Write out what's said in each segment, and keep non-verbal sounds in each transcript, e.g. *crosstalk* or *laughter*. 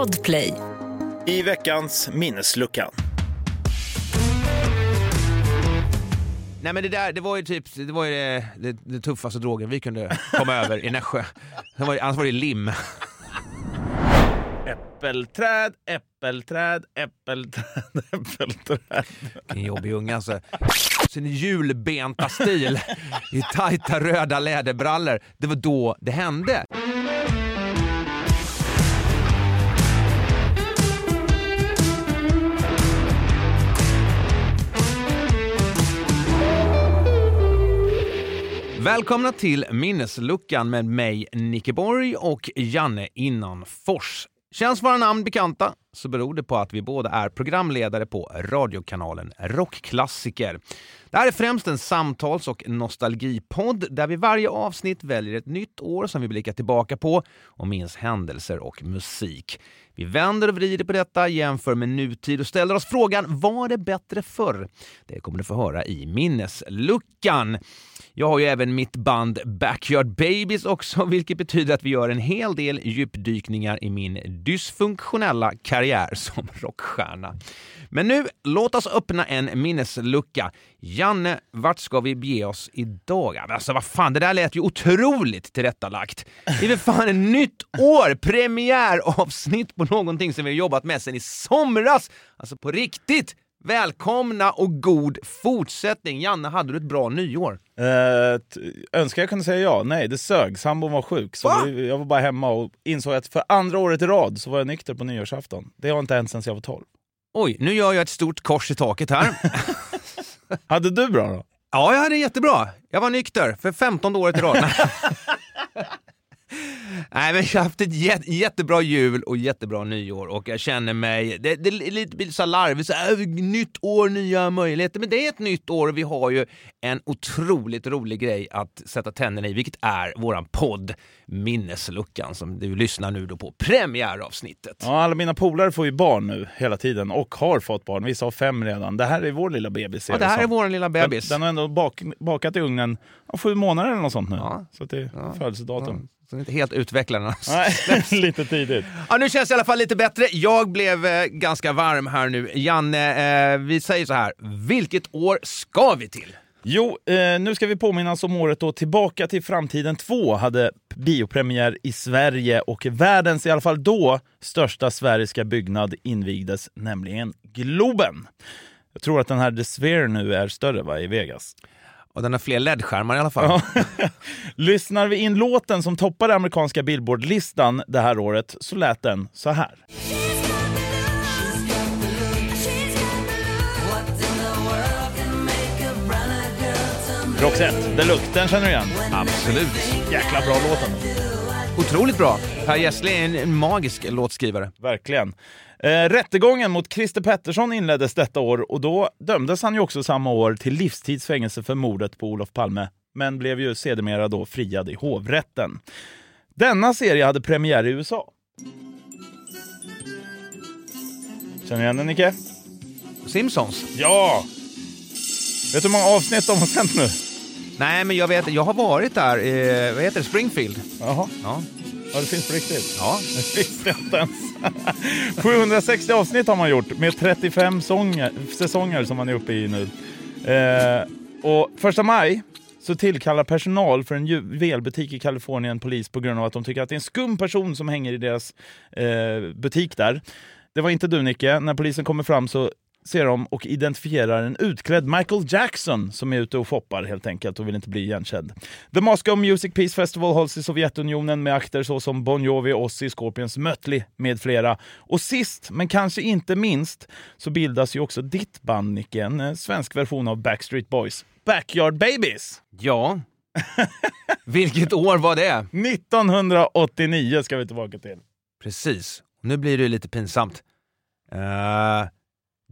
Podplay. I veckans minneslucka. Nej men det där, det var ju typ, det var ju det, det, det tuffaste drogen vi kunde komma över i Nässjö. Det var, annars var det lim. Äppelträd, äppelträd, äppelträd, *laughs* äppelträd. En jobbig unge alltså. Sin julbenta stil i tajta röda läderbrallor. Det var då det hände. Välkomna till Minnesluckan med mig, Nicke Borg och Janne Innanfors. Känns våra namn bekanta så beror det på att vi båda är programledare på radiokanalen Rockklassiker. Det här är främst en samtals och nostalgipodd där vi varje avsnitt väljer ett nytt år som vi blickar tillbaka på och minns händelser och musik. Vi vänder och vrider på detta, jämför med nutid och ställer oss frågan var det bättre förr? Det kommer du få höra i minnesluckan. Jag har ju även mitt band Backyard Babies också, *laughs* vilket betyder att vi gör en hel del djupdykningar i min dysfunktionella karriär som *laughs* rockstjärna. Men nu, låt oss öppna en minneslucka. Janne, vart ska vi bege oss idag? Alltså vad fan, det där lät ju otroligt tillrättalagt. Det är väl fan ett nytt år! Premiäravsnitt på någonting som vi har jobbat med sedan i somras! Alltså på riktigt! Välkomna och god fortsättning! Janne, hade du ett bra nyår? Uh, önskar jag kunde säga ja. Nej, det sög. Sambon var sjuk. Så Va? vi, jag var bara hemma och insåg att för andra året i rad så var jag nykter på nyårsafton. Det har inte hänt sedan jag var 12. Oj, nu gör jag ett stort kors i taket här. *laughs* Hade du bra då? Ja, jag hade jättebra. Jag var nykter för 15 året i rad. *laughs* Nej, men jag har haft ett jät jättebra jul och jättebra nyår och jag känner mig, det, det är lite så larvigt, så här, nytt år, nya möjligheter, men det är ett nytt år och vi har ju en otroligt rolig grej att sätta tänderna i, vilket är våran podd Minnesluckan som du lyssnar nu då på premiäravsnittet. Ja, alla mina polare får ju barn nu hela tiden och har fått barn. Vissa har fem redan. Det här är vår lilla bebis. Ja, det här är vår lilla bebis. Den, den har ändå bak, bakat i ugnen ja, sju månader eller något sånt nu. Ja. Så det är Ja. födelsedatum. Så inte helt utvecklad. Nej, *laughs* *laughs* lite tidigt. Ja, nu känns det i alla fall lite bättre. Jag blev eh, ganska varm här nu. Janne, eh, vi säger så här. Vilket år ska vi till? Jo, eh, nu ska vi påminnas om året då Tillbaka till framtiden 2 hade biopremiär i Sverige och världens, i alla fall då, största sfäriska byggnad invigdes, nämligen Globen. Jag tror att den här The Sphere nu är större va, i Vegas. Och den har fler LED-skärmar i alla fall. Ja. *laughs* Lyssnar vi in låten som toppade amerikanska Billboard-listan det här året så lät den så här. Roxette, Deluxe, den känner du igen? Absolut. Jäkla bra låt. Otroligt bra. Per Gessle är en, en magisk låtskrivare. Verkligen. Eh, rättegången mot Christer Pettersson inleddes detta år och då dömdes han ju också samma år till livstidsfängelse för mordet på Olof Palme, men blev ju sedermera då friad i hovrätten. Denna serie hade premiär i USA. Känner du igen den, Nicke? Simpsons? Ja! Vet du hur många avsnitt de har sänt nu? Nej, men jag vet, jag har varit där, eh, vad heter det, Springfield? Jaha, Ja. Ja, det finns på riktigt. Ja. *laughs* Det visste jag inte ens. *laughs* 760 avsnitt har man gjort med 35 sånger, säsonger som man är uppe i nu. Eh, och första maj så tillkallar personal för en juvelbutik i Kalifornien polis på grund av att de tycker att det är en skum person som hänger i deras eh, butik där. Det var inte du Nicke. När polisen kommer fram så ser de och identifierar en utklädd Michael Jackson som är ute och shoppar helt enkelt och vill inte bli igenkänd. The Moscow Music Peace Festival hålls i Sovjetunionen med akter såsom Bon Jovi, Ozzy, Scorpions, Mötley med flera. Och sist, men kanske inte minst, så bildas ju också ditt band Nicke, en eh, svensk version av Backstreet Boys. Backyard Babies! Ja. *laughs* Vilket år var det? 1989 ska vi tillbaka till. Precis. Nu blir det lite pinsamt. Eh,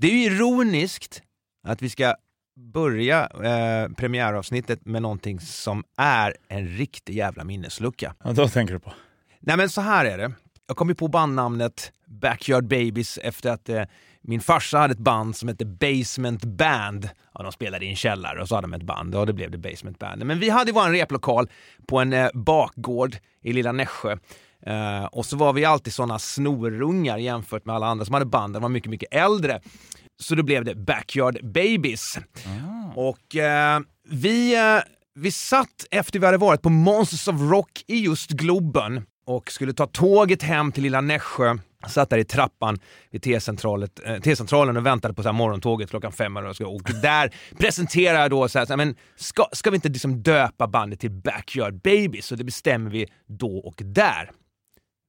det är ju ironiskt att vi ska börja eh, premiäravsnittet med någonting som är en riktig jävla minneslucka. Ja, då tänker du på. Nej men så här är det. Jag kom ju på bandnamnet Backyard Babies efter att eh, min farsa hade ett band som hette Basement Band. Ja, de spelade i en källare och så hade de ett band och det blev det Basement Band. Men vi hade vår replokal på en eh, bakgård i lilla Nässjö. Eh, och så var vi alltid sådana snorungar jämfört med alla andra som hade band, de var mycket, mycket äldre. Så då blev det Backyard Babies. Och eh, vi, eh, vi satt efter vi hade varit på Monsters of Rock i just Globen och skulle ta tåget hem till lilla Nässjö. Satt där i trappan vid T-centralen och väntade på så här morgontåget klockan fem. Och, och där presenterade jag då så här, men ska, ska vi inte liksom döpa bandet till Backyard Babies? Så det bestämmer vi då och där.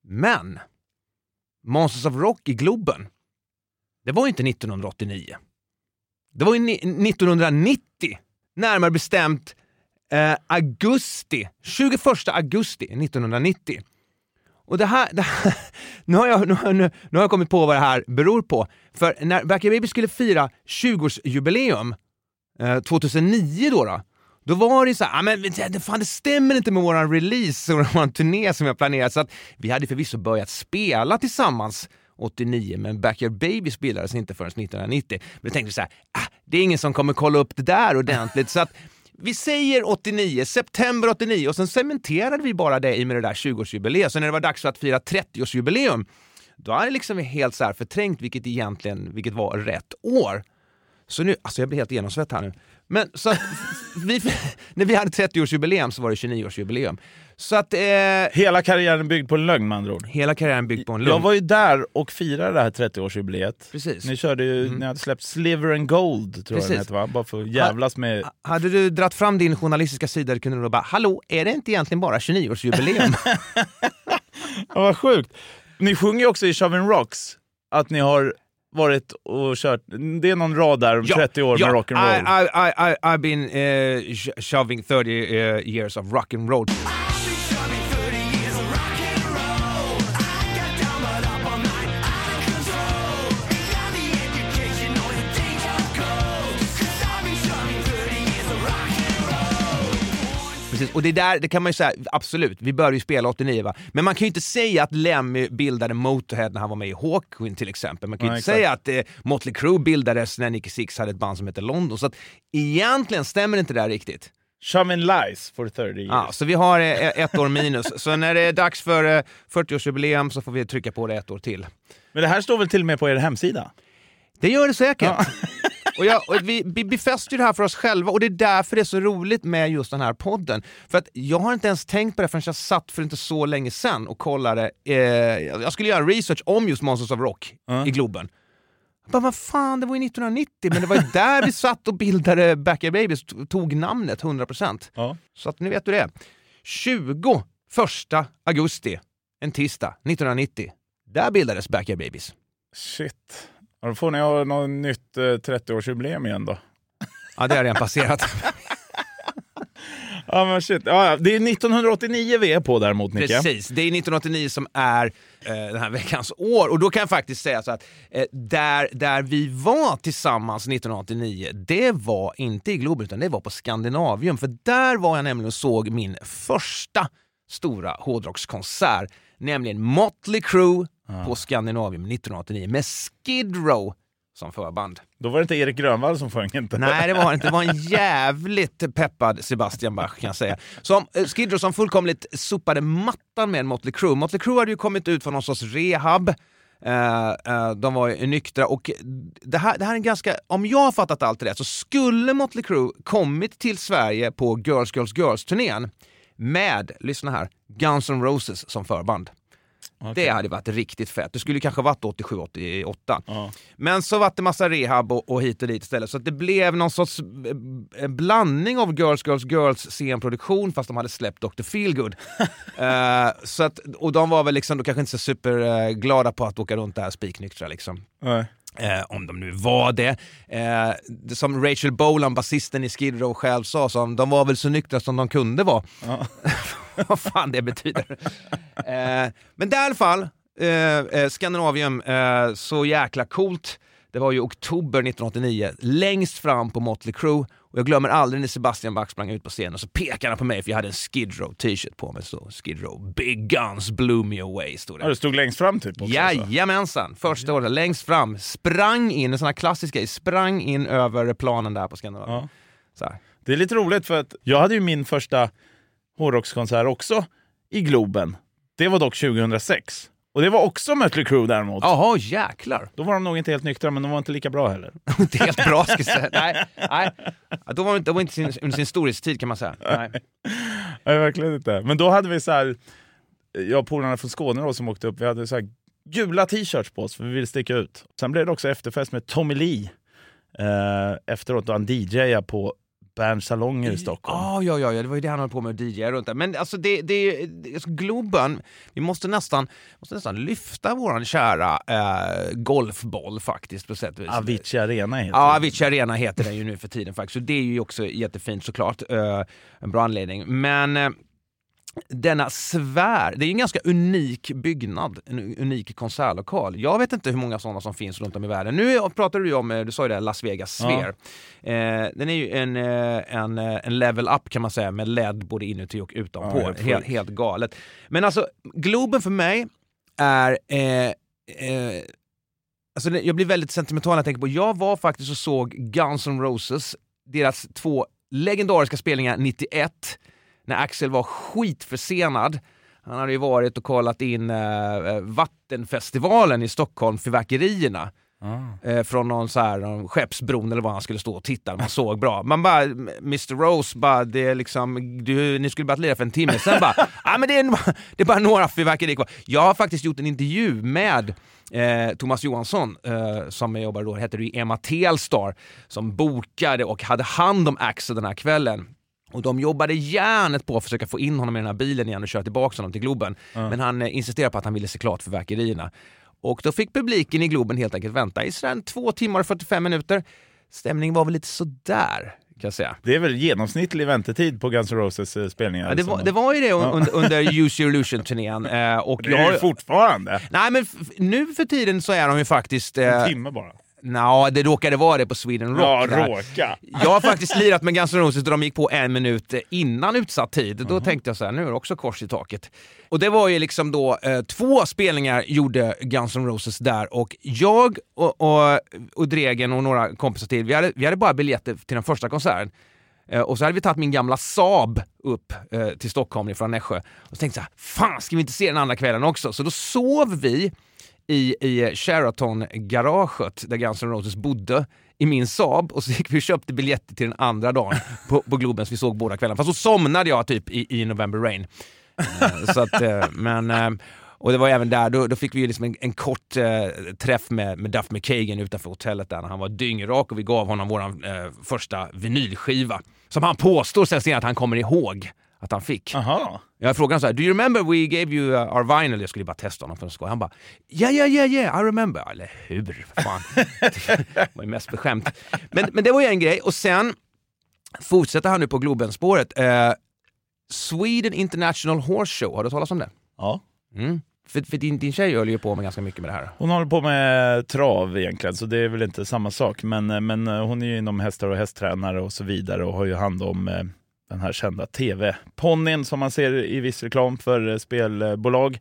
Men Monsters of Rock i Globen, det var ju inte 1989. Det var ju 1990, närmare bestämt eh, augusti, 21 augusti 1990. Och det här, det här *laughs* nu, har jag, nu, nu, nu har jag kommit på vad det här beror på. För när Backyard Baby skulle fira 20-årsjubileum eh, 2009 då, då, då var det så här, ah, men det, fan, det stämmer inte med våran release och *laughs* vår turné som vi har planerat. Så att vi hade förvisso börjat spela tillsammans 89, men Backyard Babies bildades inte förrän 1990. Men då tänkte vi så här, ah, det är ingen som kommer kolla upp det där ordentligt. så att vi säger 89, september 89 och sen cementerade vi bara det i med det där 20-årsjubileet. Så när det var dags för att fira 30-årsjubileum, då är det liksom helt så här förträngt vilket egentligen vilket var rätt år. Så nu, alltså jag blir helt genomsvett här nu. Men så att vi, när vi hade 30-årsjubileum så var det 29-årsjubileum. Så att eh, Hela karriären byggd på en lögn med andra ord. hela karriären byggd på en Jag lugn. var ju där och firade det här 30-årsjubileet. Precis. Mm. Ni körde ju, ni hade släppt Sliver and Gold, tror jag Precis. den heter va? Bara för att jävlas med... Hade du dratt fram din journalistiska sida kunde du bara “Hallå, är det inte egentligen bara 29-årsjubileum?” *laughs* Ja, vad sjukt. Ni sjunger ju också i Shovin' Rocks att ni har varit och kört, det är någon rad där om 30 år med rock'n'roll. I, I, I, I, I've been uh, sh- shoving 30 uh, years of rock Precis. Och det där, det kan man ju säga, absolut, vi började ju spela 89 va, men man kan ju inte säga att Lemmy bildade Motorhead när han var med i Hawkwind till exempel. Man kan ju inte säga att eh, Motley Crue bildades när Nicky Six hade ett band som heter London. Så att egentligen stämmer inte det där riktigt. Shovin' Lies for 30 years. Ja, så vi har eh, ett år minus. Så när det är dags för eh, 40-årsjubileum så får vi trycka på det ett år till. Men det här står väl till och med på er hemsida? Det gör det säkert. *laughs* Och, jag, och vi, vi befäster ju det här för oss själva och det är därför det är så roligt med just den här podden. För att jag har inte ens tänkt på det förrän jag satt för inte så länge sedan och kollade. Eh, jag skulle göra research om just Monsters of Rock i Globen. Bara, vad fan, det var ju 1990, men det var ju där vi satt och bildade Backyard Babies, tog namnet 100%. Ja. Så att nu vet du det. 21 augusti, en tisdag, 1990, där bildades Backyard Babies. Shit. Ja, då får ni ha något nytt eh, 30-årsjubileum igen då. Ja, det har redan passerat. *laughs* Ja men shit. Ja. det är 1989 vi är på däremot Nicke. Precis, det är 1989 som är eh, den här veckans år. Och då kan jag faktiskt säga så att eh, där, där vi var tillsammans 1989, det var inte i Globen utan det var på Skandinavium. För där var jag nämligen och såg min första stora hårdrockskonsert, nämligen Motley Crue på Skandinavium 1989 med Skid Row som förband. Då var det inte Erik Grönvall som sjöng inte. Nej, det var det inte. Det var en *laughs* jävligt peppad Sebastian Bach kan jag säga. Som, eh, Skid Row som fullkomligt sopade mattan med Motley Crue. Motley Crue hade ju kommit ut från någon sorts rehab. Eh, eh, de var ju nyktra och det här, det här är en ganska, om jag har fattat allt rätt så skulle Motley Crue kommit till Sverige på Girls Girls Girls-turnén med, lyssna här, Guns N' Roses som förband. Det hade varit riktigt fett. Det skulle kanske varit 87-88. Ja. Men så var det massa rehab och, och hit och dit istället. Så att det blev någon sorts eh, blandning av Girls, Girls, Girls scenproduktion fast de hade släppt Dr. Feelgood. uh, *laughs* så att, och de var väl liksom då kanske inte så superglada på att åka runt där spiknyktra liksom. Nej. Eh, om de nu var det. Eh, som Rachel Bolan, basisten i Skid Row själv sa, som de var väl så nyktra som de kunde vara. *laughs* Vad fan det betyder. eh, men där i alla fall, eh, eh, Skandinavium, eh, så jäkla coolt. Det var ju oktober 1989, längst fram på Motley Crue. Och jag glömmer aldrig när Sebastian Bach sprang ut på scenen och så pekade han på mig för jag hade en Skid Row t-shirt på mig. Så Skid Row, Big Guns blew me away stod det. Ja, du stod längst fram typ också? alltså. Jajamensan! Första året, längst fram. Sprang in, en sån här klassisk grej, sprang in över planen där på Skandinavien. Ja. Det är lite roligt för att jag hade ju min första hårdrockskonsert också i Globen. Det var dock 2006. Och det var också Mötley Crüe däremot. Jaha, jäklar. Då var de nog inte helt nyktra, men de var inte lika bra heller. *laughs* inte helt bra ska jag säga. *laughs* Nej, nej. Då var de inte, de var inte sin, under sin storhetstid kan man säga. Nej. *laughs* Nej, verkligen inte. Men då hade vi så här, jag och polarna från Skåne då, som åkte upp, vi hade så här gula t-shirts på oss för vi ville sticka ut. Sen blev det också efterfest med Tommy Lee eh, efteråt då han DJade på Berns salonger i Stockholm. Ja, ja, ja, ja, det var ju det han höll på med, DJ runt där. Men alltså det, det, det alltså Globen, vi måste nästan, måste nästan lyfta våran kära eh, golfboll faktiskt på sätt och vis. Avicii Arena heter Ja. Avicii Arena heter den ju nu för tiden faktiskt, så det är ju också jättefint såklart. Eh, en bra anledning. Men eh, denna svär, det är en ganska unik byggnad, en unik konsertlokal. Jag vet inte hur många sådana som finns runt om i världen. Nu pratar du om, eh, du sa ju det, Las Vegas Sphere. Eh, den är ju en, eh, en, eh, en level up kan man säga med LED både inuti och utanpå. Ja, helt helt, galet. Men alltså, Globen för mig är eh, eh, Alltså jag blir väldigt sentimental när jag tänker på, jag var faktiskt och såg Guns N' Roses, deras två legendariska spelningar 91, när Axel var skitförsenad. Han hade ju varit och kollat in eh, Vattenfestivalen i Stockholm, Fyrverkerierna. Ah. Eh, från någon, så här, någon skeppsbron eller vad han skulle stå och titta, man såg bra. Man bara, Mr Rose, bara, det är liksom, du, ni skulle bara lira för en timme, sen bara, *laughs* ah, men det, är, det är bara några fyrverkerier kvar. Jag har faktiskt gjort en intervju med eh, Thomas Johansson, eh, som jag jobbar då, hette det Emma Telstar, som bokade och hade hand om Axel den här kvällen. Och de jobbade järnet på att försöka få in honom i den här bilen igen och köra tillbaka honom till Globen. Men han eh, insisterade på att han ville se klart fyrverkerierna. Och då fick publiken i Globen helt enkelt vänta i sådär två timmar och 45 minuter. Stämningen var väl lite sådär, kan jag säga. Det är väl genomsnittlig väntetid på Guns N' Roses eh, spelningar? Ja, det, var, det var ju det under, under *laughs* Use Your Illusion-turnén. Eh, och det är jag, ju fortfarande. nej, men nu för tiden så är de ju faktiskt... En Eh, timme bara. Nja, det råkade vara det på Sweden Rock. Ja, där. råka. Jag har faktiskt lirat med Guns N' Roses och de gick på en minut innan utsatt tid. Då tänkte jag så här, nu är det också kors i taket. Och det var ju liksom då, eh, två spelningar gjorde Guns N' Roses där och jag och, och, och Dregen och några kompisar till, vi hade, vi hade bara biljetter till den första konserten. Eh, och så hade vi tagit min gamla Saab upp eh, till Stockholm från Nässjö. Och så tänkte jag fan ska vi inte se den andra kvällen också? Så då sov vi i, i Sheraton-garaget där Guns N' Roses bodde i min Saab och så gick vi och köpte biljetter till den andra dagen på, på Globen så vi såg båda kvällarna. Fast så somnade jag typ i, i November Rain. Eh, så att, eh, men, eh, och det var även där, då, då fick vi liksom en, en kort eh, träff med, med Duff McKagan utanför hotellet där när han var dyngrak och vi gav honom vår eh, första vinylskiva. Som han påstår sen senare att han kommer ihåg att han fick. Jaha. Jag frågade honom så här, do you remember we gave you uh, our vinyl? Jag skulle bara testa honom för skoj. Han bara, yeah, yeah, yeah, yeah, I remember. Eller hur, fan. det var ju mest beskämt. Men, men det var ju en grej. Och sen fortsätter han nu på Globenspåret. Eh, Sweden International Horse Show, har du talat om det? Ja. Mm. För, för din, din tjej håller ju på med ganska mycket med det här. Hon håller på med trav egentligen, så det är väl inte samma sak. Men, eh, men eh, hon är ju inom hästar och hästtränare och så vidare och har ju hand om eh, den här kända tv-ponnyn som man ser i viss reklam för eh, spelbolag.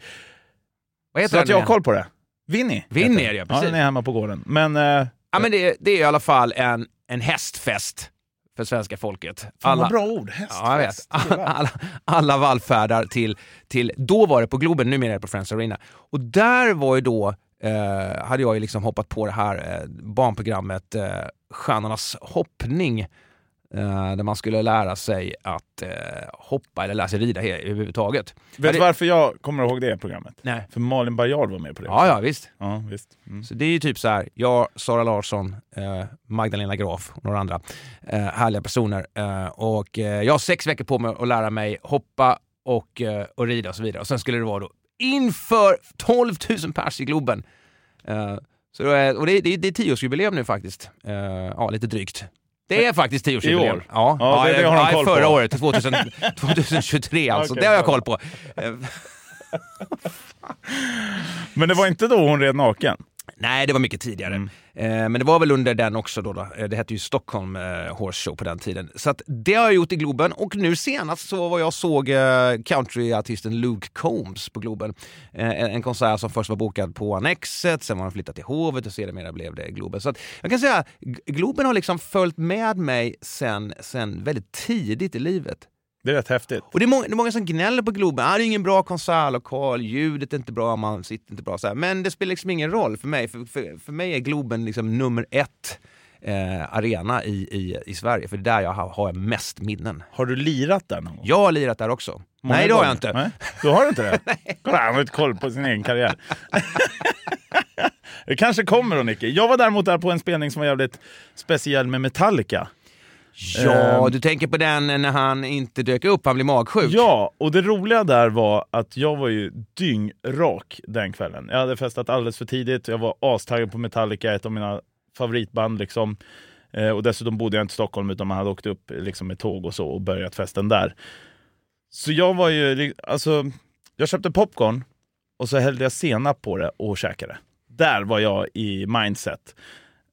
Vad heter Så att jag har koll på det. Vinny. Vinny är det, Ja, precis. den är hemma på gården. Men, eh, Ja, men det, det är i alla fall en, en hästfest för svenska folket. fan vad bra ord. Ja. Hästfest. Är värt. Alla, alla vallfärdar till, till, då var det på Globen, numera är det på Friends Arena. Och där var ju då, eh, hade jag ju liksom hoppat på det här eh, barnprogrammet eh, Stjärnornas hoppning. Eh, där man skulle lära sig att eh, hoppa eller lära sig rida överhuvudtaget. Vet du det- varför jag kommer ihåg det programmet? Nej. För Malin Baryard var med på det. Ja, ja, visst. ja visst. Mm. Så det är ju typ så här, jag, Sara Larsson, eh, Magdalena Graf och några andra härliga personer. Och jag har sex veckor på mig att lära mig hoppa och, och rida och så vidare. Och sen skulle det vara då inför 12 000 pers i Globen. Så då är, och det, är- det, är- det tioårsjubileum nu faktiskt. Ja, lite drygt. Det är faktiskt tioårsjubileum. I år? Ja, Ja, det- det har ja, koll på. förra året, 2000, 2023 *laughs* alltså. Okej, det har jag koll på. Men det var inte då hon red naken? Nej, det var mycket tidigare. Mm. Eh, men det var väl under den också då. då. Eh, Det hette ju Stockholm eh, Horse Show på den tiden. Så att det har jag gjort i Globen och nu senast så var jag såg eh, countryartisten Luke Combs på Globen. Eh, en, konsert som först var bokad på Annexet, sen var den flyttad till Hovet och sedermera blev det Globen. Så att jag kan säga Globen har liksom följt med mig sen, sen väldigt tidigt i livet. Det är rätt häftigt. Och det är, många, det är många som gnäller på Globen. Ah, det är ingen bra konsertlokal, ljudet är inte bra, man sitter inte bra. Så här. Men det spelar liksom ingen roll för mig. För, för, för mig är Globen liksom nummer ett eh, arena i, i, i Sverige. För det är där jag har, har mest minnen. Har du lirat där någon gång? Jag har lirat där också. Många Nej, det har jag inte. Nej, du har inte det? *laughs* Kolla, han har inte koll på sin egen karriär. *laughs* det kanske kommer då, Nicky. Jag var däremot där på en spelning som var jävligt speciell med Metallica. Ja, Ehm. du tänker på den när han inte dök upp, han blev magsjuk. Ja, och det roliga där var att jag var ju dyngrak den kvällen. Jag hade festat alldeles för tidigt, jag var astaggad på Metallica, ett av mina favoritband. Liksom. Eh, och dessutom bodde jag inte i Stockholm utan man hade åkt upp liksom, med tåg och så och börjat festen där. Så jag var ju, alltså, jag köpte popcorn och så hällde jag senap på det och käkade. Där var jag i mindset.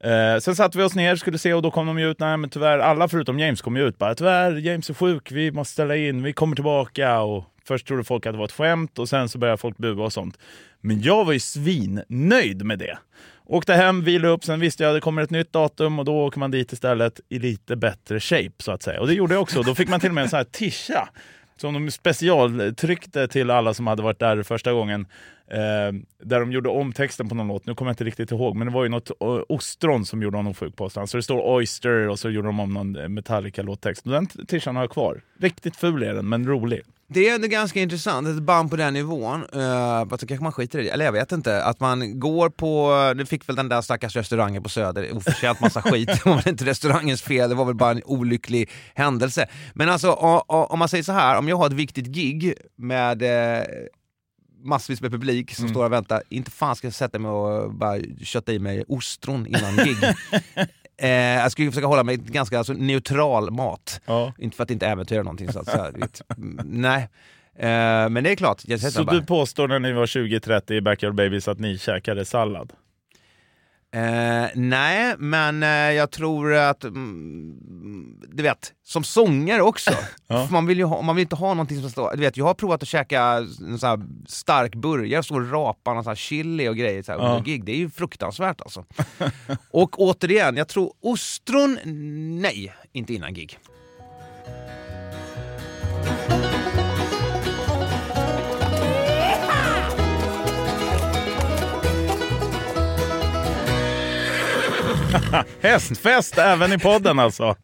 Eh, sen satte vi oss ner, skulle se och då kom de ju ut, nej men tyvärr, alla förutom James kom ju ut bara tyvärr, James är sjuk, vi måste ställa in, vi kommer tillbaka och först trodde folk att det var ett skämt och sen så började folk bua och sånt. Men jag var ju svinnöjd med det. Åkte hem, vilade upp, sen visste jag att det kommer ett nytt datum och då åker man dit istället i lite bättre shape så att säga. Och det gjorde jag också. Då fick man till och med en sån här tisha som de specialtryckte till alla som hade varit där första gången. Eh, där de gjorde om texten på någon låt, nu kommer jag inte riktigt ihåg, men det var ju något eh, ostron som gjorde honom sjuk påstår han. Så det står Oyster och så gjorde de om någon eh, Metallica-låttext. Den tishan har jag kvar. Riktigt ful är den, men rolig. Det är ändå ganska intressant, ett band på den nivån, uh, då kanske man skiter i det, eller jag vet inte, att man går på, det fick väl den där stackars restaurangen på Söder oförtjänt massa *laughs* skit, det var väl inte restaurangens fel, det var väl bara en olycklig händelse. Men alltså om man säger så här, om jag har ett viktigt gig med massvis med publik som står och väntar, inte fan ska jag sätta mig och bara kötta i mig ostron innan gig. *laughs* Eh, jag skulle försöka hålla mig ganska alltså, neutral mat. Ja. Inte för att inte äventyra någonting. Så att, så här, mm, nej. Eh, men det är klart. Så bara, du påstår när ni var 20-30 i Backyard Babies att ni käkade sallad? Eh, nej, men eh, jag tror att, mm, du vet, som sångare också. *laughs* Ja. Man, vill ju ha, man vill inte ha någonting som står, du vet, jag har provat att käka en sån här stark burgare, så rapa sån här chili och grejer så här, Ja. gig. Det är ju fruktansvärt alltså. *laughs* och återigen, jag tror ostron, nej, inte innan gig. *laughs* Hästfest även i podden alltså!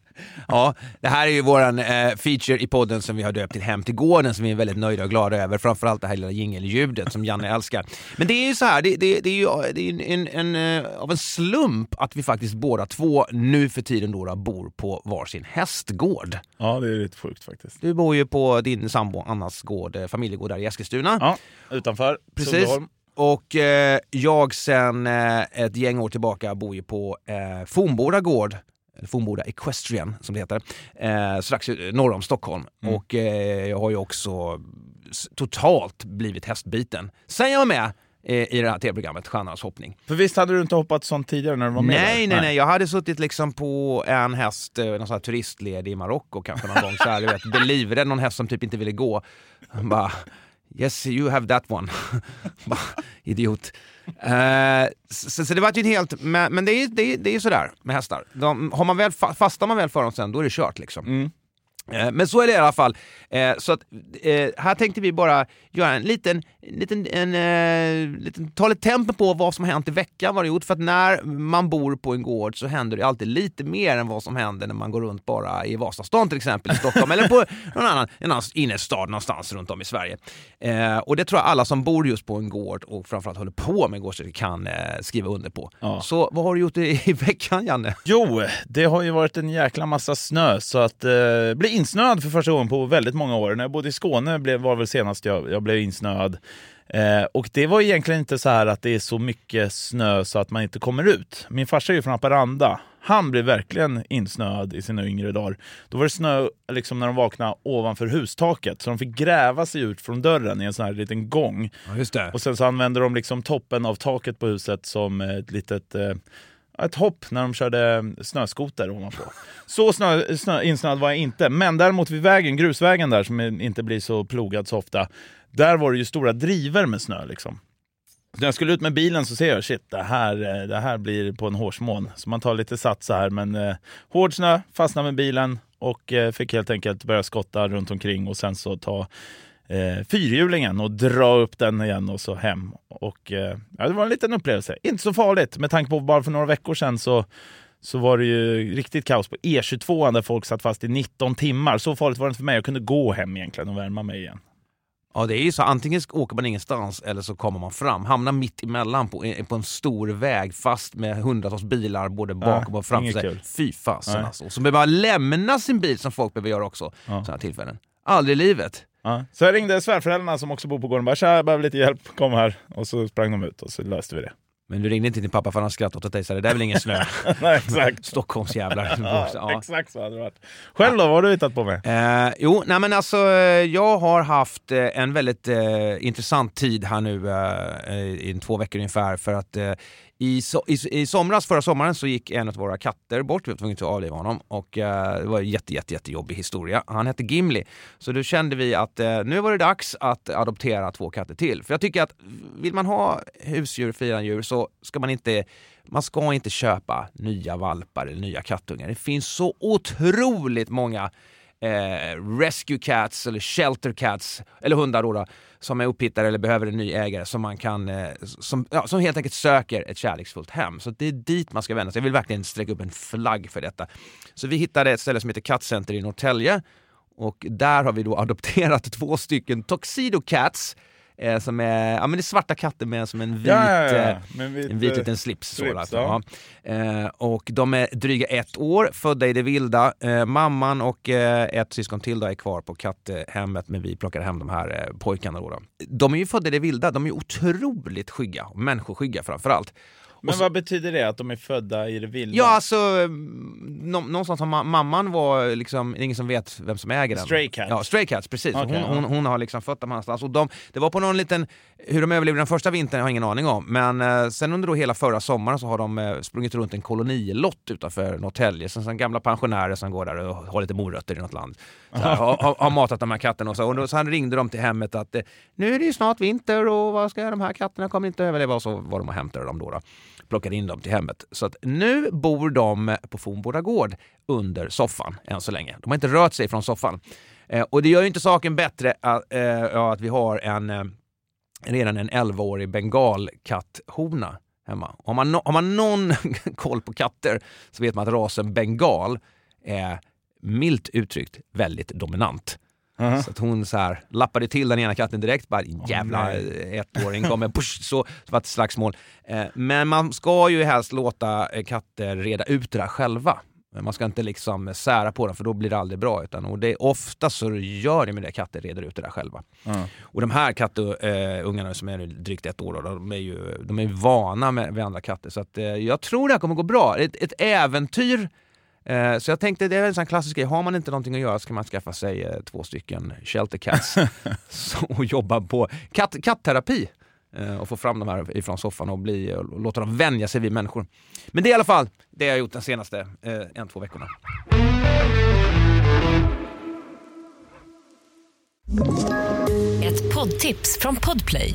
Ja, det här är ju våran eh, feature i podden som vi har döpt till Hem till gården som vi är väldigt nöjda och glada över. Framförallt det här lilla jingelljudet som Janne älskar. Men det är ju så här, det, det, det är ju det är ju en, en, eh, av en slump att vi faktiskt båda två nu för tiden då, bor på varsin hästgård. Ja, det är lite sjukt faktiskt. Du bor ju på din sambo Annas gård, eh, familjegård där i Eskilstuna. Ja, utanför Precis. Sundbyholm. Och eh, jag sen eh, ett gäng år tillbaka bor ju på eh, Fornboda gård, Fornboda Equestrian som det heter, eh, strax norr om Stockholm. Mm. Och eh, jag har ju också totalt blivit hästbiten. Sen jag var med eh, i det här tv-programmet Stjärnornas hoppning. För visst hade du inte hoppat sånt tidigare när du var med Nej, där? nej, nej. Jag hade suttit liksom på en häst, eh, någon sån här turistled i Marocko kanske någon gång. Så här, du vet, *laughs* belivrädd, någon häst som typ inte ville gå. Bara, yes you have that one. *laughs* idiot. Eh, uh, så, så det var ju helt, men, men det är ju det är, det är sådär med hästar. De, har man väl, fastar man väl för dem sen, då är det kört liksom. Mm. Eh, Men så är det i alla fall. Eh, Så att, eh, här tänkte vi bara göra en liten, liten, en, liten ta lite tempen på vad som har hänt i veckan, vad det gjort. För att när man bor på en gård så händer det alltid lite mer än vad som händer när man går runt bara i Vasastan till exempel i Stockholm eller på någon annan, en annan innerstad någonstans runt om i Sverige. Och det tror jag alla som bor just på en gård och framförallt håller på med gårdskötseln kan skriva under på. Ja. Så vad har du gjort i, i veckan Janne? Jo, det har ju varit en jäkla massa snö så att eh, bli insnöad för första gången på väldigt många år. När jag bodde i Skåne blev, var väl senast jag, jag blev insnöad. Eh, och det var egentligen inte så här att det är så mycket snö så att man inte kommer ut. Min farsa är ju från Haparanda. Han blev verkligen insnöad i sina yngre dagar. Då var det snö liksom när de vaknade ovanför hustaket så de fick gräva sig ut från dörren i en sån här liten gång. Ja. Och sen så använde de liksom toppen av taket på huset som ett litet eh, ett hopp när de körde mm, snöskoter ovanpå. Så snö, snö, insnöad var jag inte, men däremot vid vägen, grusvägen där som inte blir så plogad så ofta, där var det ju stora driver med snö liksom. Så när jag skulle ut med bilen så ser jag shit, det här, eh, det här blir på en hårsmån. Så man tar lite sats så här, men eh, hård snö, fastnar med bilen och eh, fick helt enkelt börja skotta runt omkring och sen så ta eh, fyrhjulingen och dra upp den igen och så hem. Och, eh, ja, det var en liten upplevelse. Inte så farligt med tanke på bara för några veckor sedan så så var det ju riktigt kaos på E22 där folk satt fast i 19 timmar. Så farligt var det inte för mig. Jag kunde gå hem egentligen och värma mig igen. Ja det är ju så, antingen åker man ingenstans eller så kommer man fram. Hamnar mitt emellan på, på en stor väg fast med hundratals bilar både bakom och framför sig. Fy fasen alltså. Så behöver man lämna sin bil som folk behöver göra också. Ja. Sådana tillfällen. Aldrig i livet. Ja. Så jag ringde svärföräldrarna som också bor på gården och bara jag behöver lite hjälp, kom här. Och så sprang de ut och så löste vi det. Men du ringde inte till din pappa för han skrattade åt dig så det där är väl ingen snö? *laughs* Nej, exakt. *laughs* Stockholmsjävlar. *laughs* ja, ja. Exakt så hade det varit. Själv då, vad har du hittat på med? Eh, jo, nej men alltså jag har haft eh, en väldigt eh, intressant tid här nu eh, i två veckor ungefär för att eh, i, so i, I somras, förra sommaren, så gick en av våra katter bort. Vi var tvungna att avliva honom. Och, eh, det var en jätte, jätte, jättejobbig historia. Han hette Gimli. Så då kände vi att eh, nu var det dags att adoptera två katter till. För jag tycker att vill man ha husdjur, firandjur, djur, så ska man inte man ska inte köpa nya valpar eller nya kattungar. Det finns så otroligt många eh, rescue cats eller shelter cats, eller hundar då, då som är upphittade eller behöver en ny ägare som man kan, eh, som, ja, som helt enkelt söker ett kärleksfullt hem. Så det är dit man ska vända sig. Jag vill verkligen sträcka upp en flagg för detta. Så vi hittade ett ställe som heter Kattcenter i Norrtälje och där har vi då *laughs* adopterat två stycken Tuxedo Cats Eh, som är, ja men det är svarta katter med som en vit, ja, ja, ja. Eh, vit, en vit liten slips. slips så, eh, och de är dryga ett år, födda i det vilda. Eh, mamman och eh, ett syskon till då är kvar på katthemmet, men vi plockar hem de här eh, pojkarna. Då, då. De är ju födda i det vilda, de är otroligt skygga, människoskygga framförallt. Men vad betyder det, att de är födda i det vilda? Ja, alltså nå någonstans har ma mamman var liksom, ingen som vet vem som äger den. Stray Cats? Ja, Stray Cats, precis. Okay, hon, hon, hon, har liksom fött dem någonstans. Och de, det var på någon liten, hur de överlevde den första vintern har jag ingen aning om, men eh, sen under då hela förra sommaren så har de eh, sprungit runt en kolonilott utanför Norrtälje, sen, sen gamla pensionärer som går där och har lite morötter i något land. Här, har, har, matat de här katterna och så. Och då, sen ringde de till hemmet att eh, nu är det ju snart vinter och vad ska de här katterna kommer inte överleva och så var de och hämtade dem då. då plockade in dem till hemmet. Så att nu bor de på Fornboda gård under soffan än så länge. De har inte rört sig från soffan. Eh, och det gör ju inte saken bättre att, eh, eh att vi har en eh, redan en 11-årig bengalkatthona hemma. Har man, no har man någon *laughs* koll på katter så vet man att rasen bengal är milt uttryckt väldigt dominant. Uh -huh. Så att hon så här, lappade till den ena katten direkt, bara jävla oh, ettåring kommer, push, så, så var det slagsmål. Eh, men man ska ju helst låta eh, katter reda ut det där själva. Man ska inte liksom sära på dem för då blir det aldrig bra. Utan, och det, ofta så gör det med det katter reder ut det där själva. Mm. Och de här kattungarna eh, som är drygt ett år, då, de är ju de är vana med, med andra katter. Så att, eh, jag tror det här kommer gå bra. Ett, ett äventyr Eh, så jag tänkte, det är en sån klassisk grej, har man inte någonting att göra så kan man skaffa sig eh, två stycken shelter cats *laughs* och jobba på katt, kattterapi eh, och få fram dem här ifrån soffan och, bli, och låta dem vänja sig vid människor. Men det är i alla fall det jag har gjort de senaste en, två veckorna. Ett poddtips från Podplay.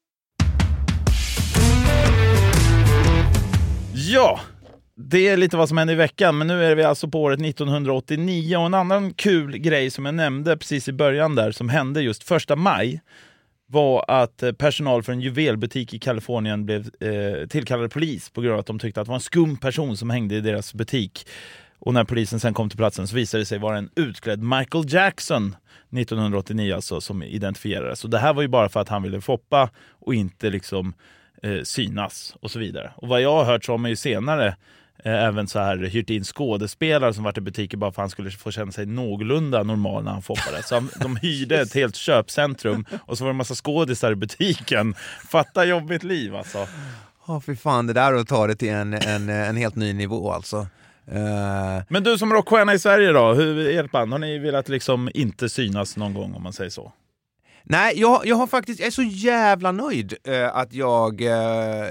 Ja, det är lite vad som hände i veckan, men nu är vi alltså på året 1989 och en annan kul grej som jag nämnde precis i början där som hände just första maj var att eh, personal för en juvelbutik i Kalifornien blev eh, tillkallade polis på grund av att de tyckte att det var en skum person som hängde i deras butik. Och när polisen sen kom till platsen så visade det sig vara en utklädd Michael Jackson 1989 alltså som identifierades. Och det här var ju bara för att han ville foppa och inte liksom eh, synas och så vidare. Och vad jag har hört så har man ju senare eh, även så här hyrt in skådespelare som varit i butiker bara för att han skulle få känna sig någorlunda normal när han foppade. Så han, de hyrde ett helt köpcentrum och så var det en massa skådisar i butiken. Fatta jobbigt liv alltså. Ja, oh, fy fan, det där att ta det till en, en, en helt ny nivå alltså. Uh... Men du som rockstjärna i Sverige då, hur, ert band, har ni velat liksom inte synas någon gång om man säger så? Nej, jag, jag har faktiskt, jag är så jävla nöjd eh, att jag... Eh,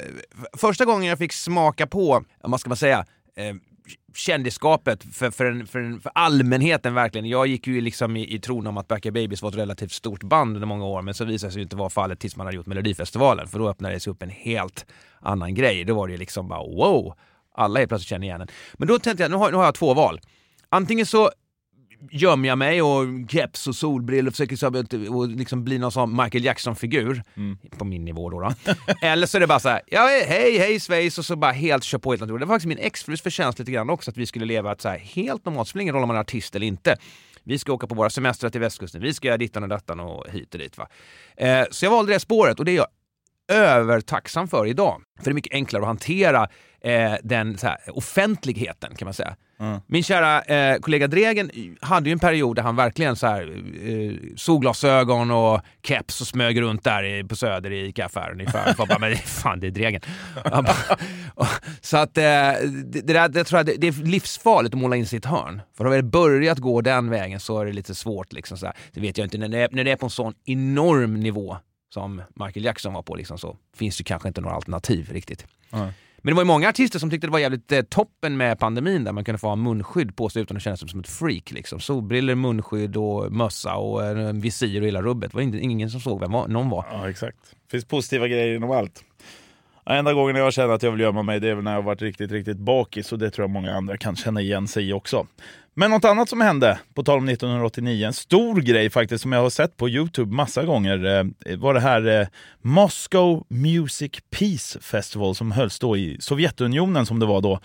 första gången jag fick smaka på, vad ska man säga, eh, kändisskapet för, för, en, för, en, för, allmänheten verkligen. Jag gick ju liksom i, i tron om att Backyard Babies var ett relativt stort band under många år men så visade det sig inte vara fallet tills man hade gjort Melodifestivalen för då öppnade det sig upp en helt annan grej. Då var det ju liksom bara wow, alla helt plötsligt känner igen en. Men då tänkte jag, nu har, nu har jag två val. Antingen så gömmer jag mig och keps och solbrillor och försöker så, och liksom bli någon sån Michael Jackson-figur. Mm. På min nivå då. då. *laughs* Eller så är det bara så här, ja, hej, hej Schweiz och så bara helt kör på helt naturligt. Det var faktiskt min exfrus förtjänst lite grann också att vi skulle leva ett så här helt normalt, spelar ingen roll om man är artist eller inte. Vi ska åka på våra semestrar till västkusten, vi ska göra dittan och dattan och hit och dit. Va? Eh, så jag valde det spåret och det är jag övertacksam för idag. För det är mycket enklare att hantera eh, den här, offentligheten kan man säga. Mm. Min kära eh, kollega Dregen hade ju en period där han verkligen så här, eh, solglasögon och keps och smög runt där i, på Söder i ICA-affären bara, men fan det är Dregen. så att eh, det, det, där, det, tror jag, det, det, är livsfarligt att måla in ett hörn. För har det börjat gå den vägen så är det lite svårt. Liksom, så här. Det vet jag inte, när det, är, när det är på en sån enorm nivå som Michael Jackson var på liksom, så finns det kanske inte några alternativ riktigt. Mm. Men det var ju många artister som tyckte det var jävligt eh, toppen med pandemin där man kunde få ha munskydd på sig utan att känna sig som ett freak. Liksom. Solbriller, munskydd och mössa och eh, visir och hela rubbet. Det var ingen som såg vem någon var. Ja, exakt. Det finns positiva grejer inom allt. Enda gången jag känner att jag vill gömma mig det är väl när jag varit riktigt, riktigt bakis och det tror jag många andra kan känna igen sig i också. Men något annat som hände, på tal om 1989, en stor grej faktiskt som jag har sett på Youtube massa gånger, eh, var det här eh, Moscow Music Peace Festival som hölls då i Sovjetunionen som det var då.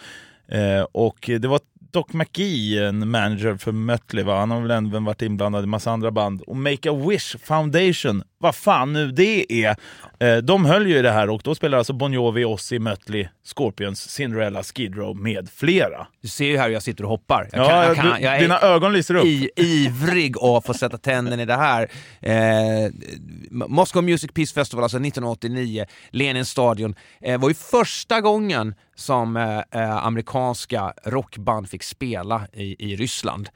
Eh, och det var Doc McGee, en manager för Mötley, va? han har väl även varit inblandad i massa andra band. Och Make-A-Wish Foundation, vad fan nu det är. Eh, de höll ju i det här och då spelar alltså Bon Jovi, Ozzy, Mötley, Scorpions, Cinderella, Skid Row med flera. Du ser ju här hur jag sitter och hoppar. Jag kan, ja, jag kan, jag dina ögon lyser upp. I, ivrig att få sätta tänderna i det här. Eh, Moscow Music Peace Festival, alltså 1989, Lenin stadion, eh, var ju första gången som eh, eh, amerikanska rockband fick spela i, i Ryssland.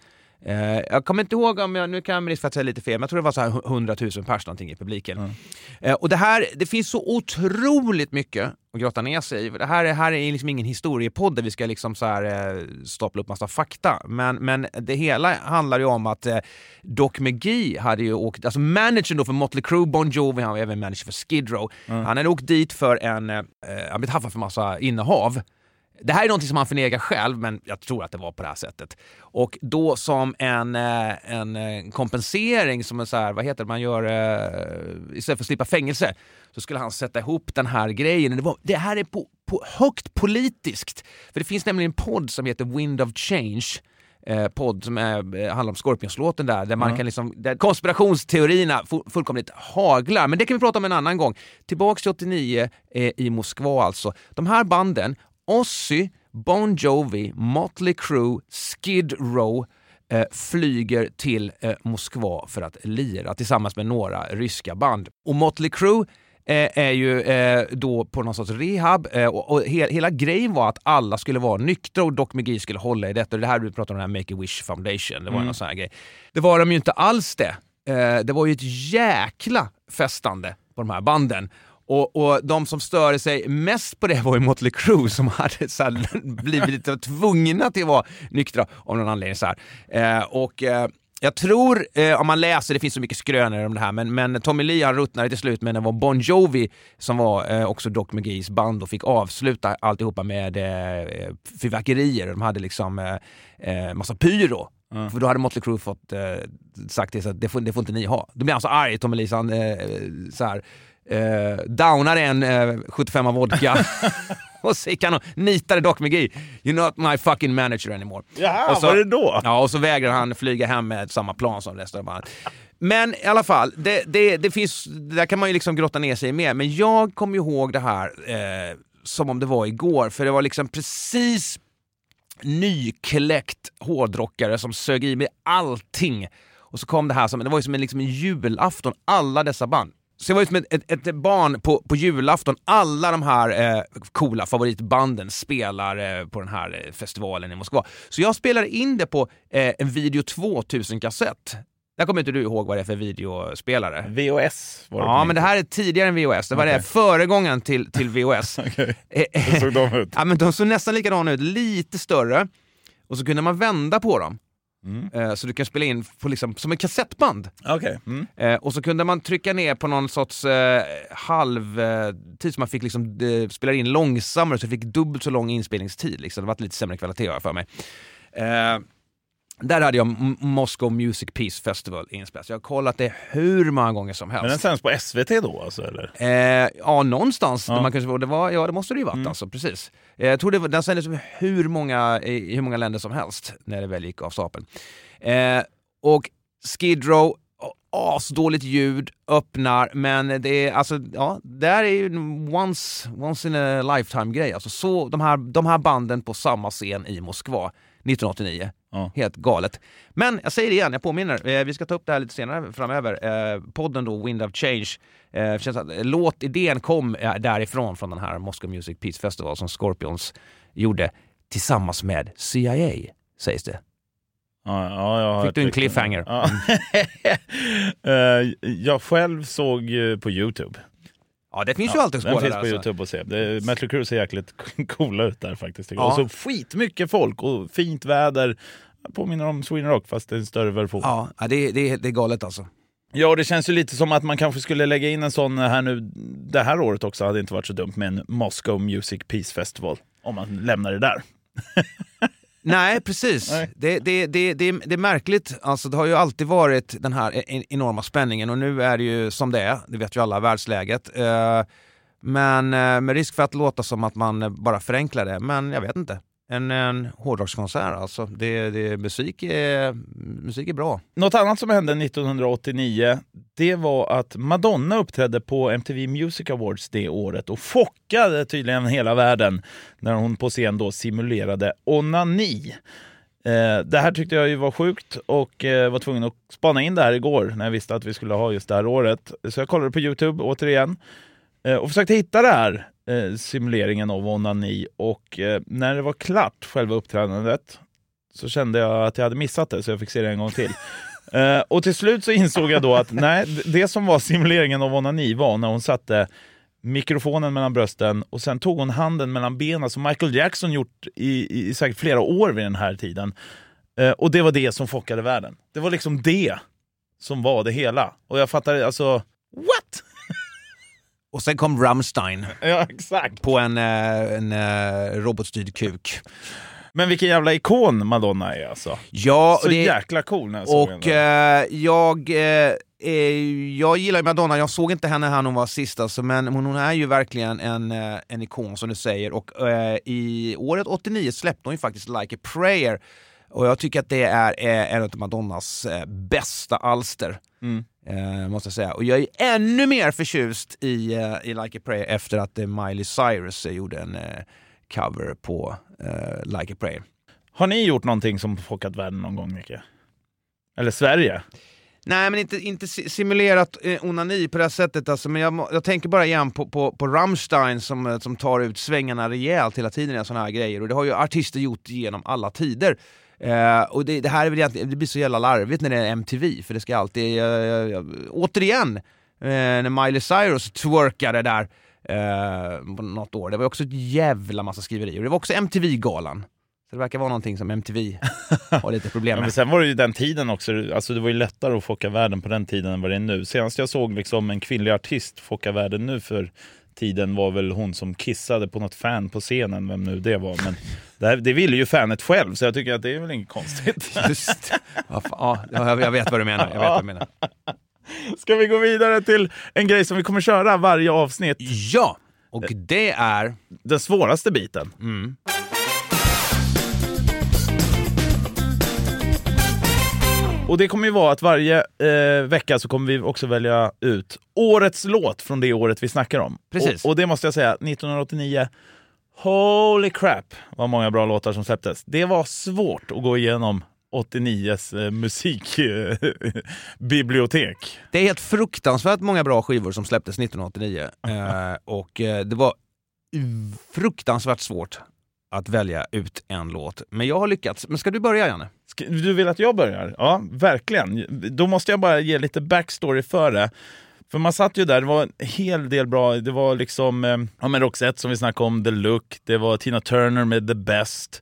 Eh, jag kommer inte ihåg om jag, nu kan jag risk säga lite fel, men jag tror det var så här 100 000 pers någonting i publiken. Mm. Eh, och det här, det finns så otroligt mycket att grotta ner sig i. Det här, är, här är liksom ingen historiepodd där vi ska liksom så här, eh, stapla upp massa fakta. Men, men det hela handlar ju om att eh, Doc McGee hade ju åkt, alltså managern då för Motley Crue, Bon Jovi, han var även manager för Skid Row. Mm. Han hade åkt dit för en, eh, han blivit haffad för massa innehav. Det här är något som han förnekar själv, men jag tror att det var på det här sättet. Och då som en, eh, en eh, kompensering, som en så här, vad heter det, man gör eh, istället för att slippa fängelse, så skulle han sätta ihop den här grejen. Det, var, det här är på, på högt politiskt. För det finns nämligen en podd som heter Wind of Change, eh, podd som är, handlar om Scorpions-låten där, där man mm. kan liksom, där konspirationsteorierna fullkomligt haglar. Men det kan vi prata om en annan gång. Tillbaks till 89 eh, i Moskva alltså. De här banden Ozzy, Bon Jovi, Motley Crue, Skid Row eh, flyger till eh, Moskva för att lira tillsammans med några ryska band. Och Motley Crue eh, är ju eh, då på någon sorts rehab eh, och, och he hela grejen var att alla skulle vara nyktra och Doc McGee skulle hålla i detta. Det här du pratar om, den här Make-A-Wish Foundation, det var mm. någon sån här grej. Det var de ju inte alls det. Eh, det var ju ett jäkla festande på de här banden. Och, och de som störde sig mest på det var ju Motley Crue som hade så här, *laughs* blivit lite tvungna till att vara nyktra av någon anledning. Så eh, och eh, jag tror, eh, om man läser, det finns så mycket skrönor om det här, men, men Tommy Lee han ruttnade till slut, men det var Bon Jovi som var eh, också Doc McGees band och fick avsluta alltihopa med eh, fyrverkerier. De hade liksom eh, eh, massa pyro. Mm. För då hade Motley Crue fått eh, sagt det, så att det får, det får inte ni ha. Då blir han så arg, Tommy Lee, så han eh, så här, eh, downar en eh, 75 av vodka *laughs* och så gick han och nitade Doc McGee. You're not my fucking manager anymore. Jaha, och så, var det då? Ja, och så vägrar han flyga hem med samma plan som resten av bandet. Men i alla fall, det, det, det finns, där kan man ju liksom grotta ner sig med. Men jag kommer ihåg det här eh, som om det var igår, för det var liksom precis nykläckt hårdrockare som sög i mig allting. Och så kom det här som, det var ju som en, liksom en julafton, alla dessa band. Så jag var ju som ett, ett, ett, barn på, på julafton. Alla de här eh, coola favoritbanden spelar eh, på den här eh, festivalen i Moskva. Så jag spelade in det på eh, en Video 2000-kassett Där kommer inte du ihåg vad det är för videospelare. VOS var det Ja, men det här är tidigare än VHS. Det var Okej. det föregångaren till, till VHS. *laughs* Eh, Hur såg de ut? *laughs* ja, men de såg nästan likadana ut, lite större. Och så kunde man vända på dem. Mm. Eh, Så du kan spela in på liksom, som ett kassettband. Okej. Mm. Eh, och så kunde man trycka ner på någon sorts eh, halvtid så man fick liksom, eh, spela in långsammare så du fick dubbelt så lång inspelningstid. Liksom. Det var lite sämre kvalitet har jag för mig. Eh, där hade jag Moscow Music Peace Festival inspelat. Jag har kollat det hur många gånger som helst. Men den sänds på SVT då alltså, eller? Eh, ja, någonstans. Ja. Där man kunde, det var, ja, det måste det ju varit Mm. alltså. Precis. Eh, jag tror det den sändes hur många, i hur många länder som helst när det väl gick av stapeln. Eh, och Skid Row, asdåligt ljud, öppnar, men det är alltså, ja, det här är ju en once, once in a lifetime grej. Alltså, så, de, här, de här banden på samma scen i Moskva 1989. Ja. Helt galet. Men jag säger det igen, jag påminner. Eh, vi ska ta upp det här lite senare framöver. Eh, podden då, Wind of Change. Eh, känns att låtidén kom eh, därifrån, från den här Moscow Music Peace Festival som Scorpions gjorde tillsammans med CIA, sägs det. Ja, ja, Fick du en cliffhanger? Ja. *laughs* Eh, jag själv såg på Youtube. Ja, det finns ju alltid Den spår finns där på alltså. Youtube att se. Det, Mötley Crüe ser jäkligt *laughs* coola ut där faktiskt. Ja. Och så skitmycket folk och fint väder. Påminner om Sweden Rock fast det är en större version. Ja, ja, det, det, det är galet alltså. Ja, det känns ju lite som att man kanske skulle lägga in en sån här nu det här året också. Hade inte varit så dumt med en Moscow Music Peace Festival. Om man lämnar det där. *laughs* Nej, precis. Nej. Det, det, det, det, är märkligt. Alltså, det har ju alltid varit den här e- enorma spänningen och nu är det ju som det är. Det vet ju alla, världsläget. Eh, Men eh, med risk för att låta som att man bara förenklar det, men jag vet inte. En, en hårdrockskonsert alltså. Det, det, musik, är, musik är bra. Något annat som hände 1989, det var att Madonna uppträdde på MTV Music Awards det året och chockade tydligen hela världen när hon på scen då simulerade onani. Eh, det här tyckte jag ju var sjukt och eh, var tvungen att spana in det här igår när jag visste att vi skulle ha just det här året. Så jag kollade på Youtube återigen och försökte hitta det här eh, simuleringen av onani och eh, när det var klart, själva uppträdandet, så kände jag att jag hade missat det så jag fick se det en gång till. *laughs* Eh, och till slut så insåg jag då att *laughs* nej, det som var simuleringen av onani var när hon satte mikrofonen mellan brösten och sen tog hon handen mellan benen som Michael Jackson gjort i, i säkert flera år vid den här tiden. Eh, och det var det som chockade världen. Det var liksom det som var det hela. Och jag fattar alltså, what? Och sen kom Rammstein Ja, exakt. på en, eh, en eh, robotstyrd kuk. Men vilken jävla ikon Madonna är alltså. Ja, Så det, jäkla cool när jag såg Och henne. eh, jag, eh, jag gillar Madonna, jag såg inte henne här när hon var sist alltså, men hon, är ju verkligen en, en ikon som du säger. Och eh, i året 89 släppte hon ju faktiskt Like a prayer. Och jag tycker att det är en av Madonnas bästa alster. Mm. Eh, måste jag säga. Och jag är ännu mer förtjust i, eh, i Like a prayer efter att eh, Miley Cyrus eh, gjorde en eh, cover på eh, Like a prayer. Har ni gjort någonting som chockat världen någon gång, Micke? Eller Sverige? Nej, men inte, inte si- simulerat eh, onani på det här sättet. Alltså, men jag, jag tänker bara igen på, på, på Rammstein som, som tar ut svängarna rejält hela tiden i sådana här grejer. Och det har ju artister gjort genom alla tider. Eh, och det, det här är väl egentligen, det blir så jävla larvigt när det är MTV, för det ska alltid... eh, återigen, eh, när Miley Cyrus twerkade där eh, på något år, det var också ett jävla massa skriverier. Det var också MTV-galan. Så det verkar vara någonting som MTV *laughs* har lite problem Ja, med. men sen var det ju den tiden också, alltså det var ju lättare att chocka världen på den tiden än vad det är nu. Senast jag såg liksom en kvinnlig artist chocka världen nu för tiden var väl hon som kissade på något fan på scenen, vem nu det var. Men det, här, det ville ju fanet själv, så jag tycker att det är väl inget konstigt. Just ja, ja, jag vet vad du menar. Jag vet vad du menar. *laughs* Ska vi gå vidare till en grej som vi kommer köra varje avsnitt? Ja, och det är... Den svåraste biten. Mm. Och det kommer ju vara att varje eh, vecka så kommer vi också välja ut årets låt från det året vi snackar om. Precis. Och, och det måste jag säga, 1989, holy crap vad många bra låtar som släpptes. Det var svårt att gå igenom 89s eh, musikbibliotek. *laughs* Det är helt fruktansvärt många bra skivor som släpptes 1989. *laughs* Eh, och eh, det var fruktansvärt svårt att välja ut en låt. Men jag har lyckats. Men ska du börja, Janne? Ska- Du vill att jag börjar? Ja, verkligen. Då måste jag bara ge lite backstory för det. För man satt ju där, det var en hel del bra. Det var liksom eh, ja, men Roxette som vi snackade om, The Look. Det var Tina Turner med The Best.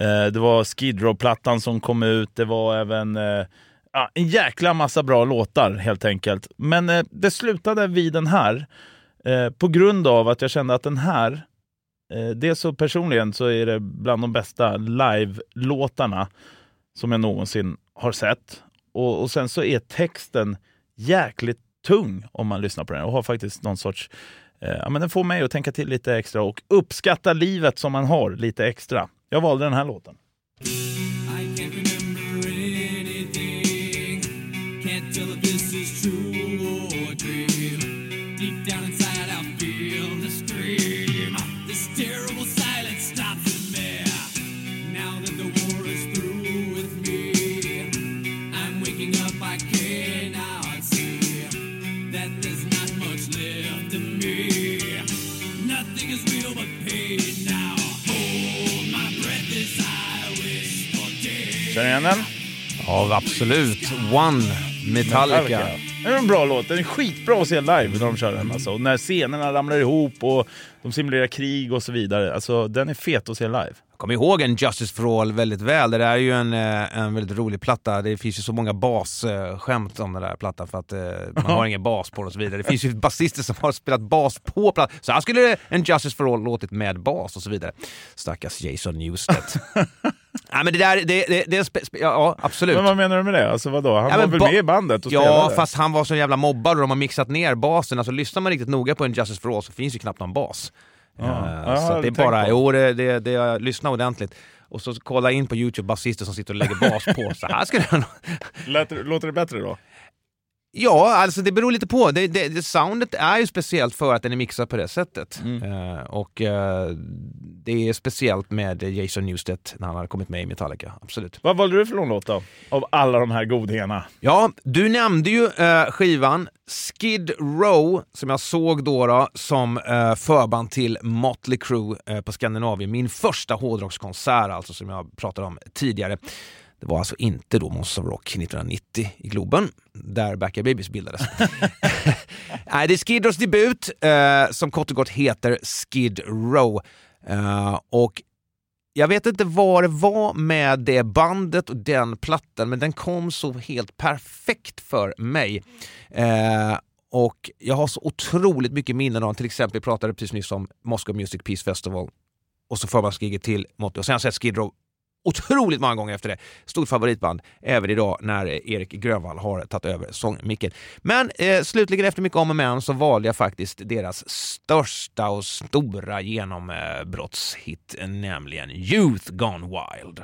Eh, det var Skid Row-plattan som kom ut. Det var även eh, ja, en jäkla massa bra låtar helt enkelt. Men eh, det slutade vid den här. Eh, på grund av att jag kände att den här Eh, dels så personligen så är det bland de bästa live-låtarna som jag någonsin har sett. Och, och sen så är texten jäkligt tung om man lyssnar på den och har faktiskt någon sorts eh, ja, men den får mig att tänka till lite extra och uppskatta livet som man har lite extra. Jag valde den här låten. I can't remember anything. Can't tell if this is true Känner ni igen den? Ja, absolut. One, Metallica. Det är en bra låt. Den är skitbra att se live när de kör den. Alltså. Och när scenerna ramlar ihop och de simulerar krig och så vidare. Alltså, den är fet att se live. Jag kommer ihåg en Justice for All väldigt väl. Det där är ju en, eh, en väldigt rolig platta. Det finns ju så många basskämt om den där plattan för att eh, man har *laughs* ingen bas på den och så vidare. Det finns ju basister som har spelat bas på plattan. Så här skulle en Justice for All låtit med bas och så vidare. Stackars Jason Newsted. *laughs* Nej men det där, det, det, det ja, absolut. Men vad menar du med det? Alltså vadå? Han Ja, var väl med i bandet och Ja, spelade? fast han var så jävla mobbad och de har mixat ner basen. Alltså lyssnar man riktigt noga på en Justice for All så finns ju knappt någon bas. Ja. Ja, så det är bara, på. jo det, det, det jag lyssnar ordentligt. Och så kolla in på Youtube basister som sitter och lägger bas på. Så här nog- Lät, låter det bättre då? Ja, alltså det beror lite på. Det, det, det, soundet är ju speciellt för att den är mixad på det sättet. Eh, och eh, det är speciellt med Jason Newsted när han har kommit med i Metallica, absolut. Vad valde du för låt då? Av alla de här godheterna. Ja, du nämnde ju eh, skivan Skid Row som jag såg då, då som förband till Motley Crue på Skandinavien. Min första hårdrockskonsert alltså som jag pratade om tidigare. Det var alltså inte då Monster of Rock 1990 i Globen, där Backyard Babies bildades. *laughs* Nej, det är Skid Rows debut eh, som kort och gott heter Skid Row. Eh, och jag vet inte vad det var med det bandet och den plattan, men den kom så helt perfekt för mig. Eh, och jag har så otroligt mycket minnen av, till exempel, vi pratade precis nyss om Moscow Music Peace Festival och så förbandsgiget till Motley. Och sen har jag sett Skid Row otroligt många gånger efter det. Stort favoritband även idag när Erik Grönvall har tagit över sångmicken. Men eh, slutligen efter mycket om och men så valde jag faktiskt deras största och stora genombrottshit, nämligen Youth Gone Wild.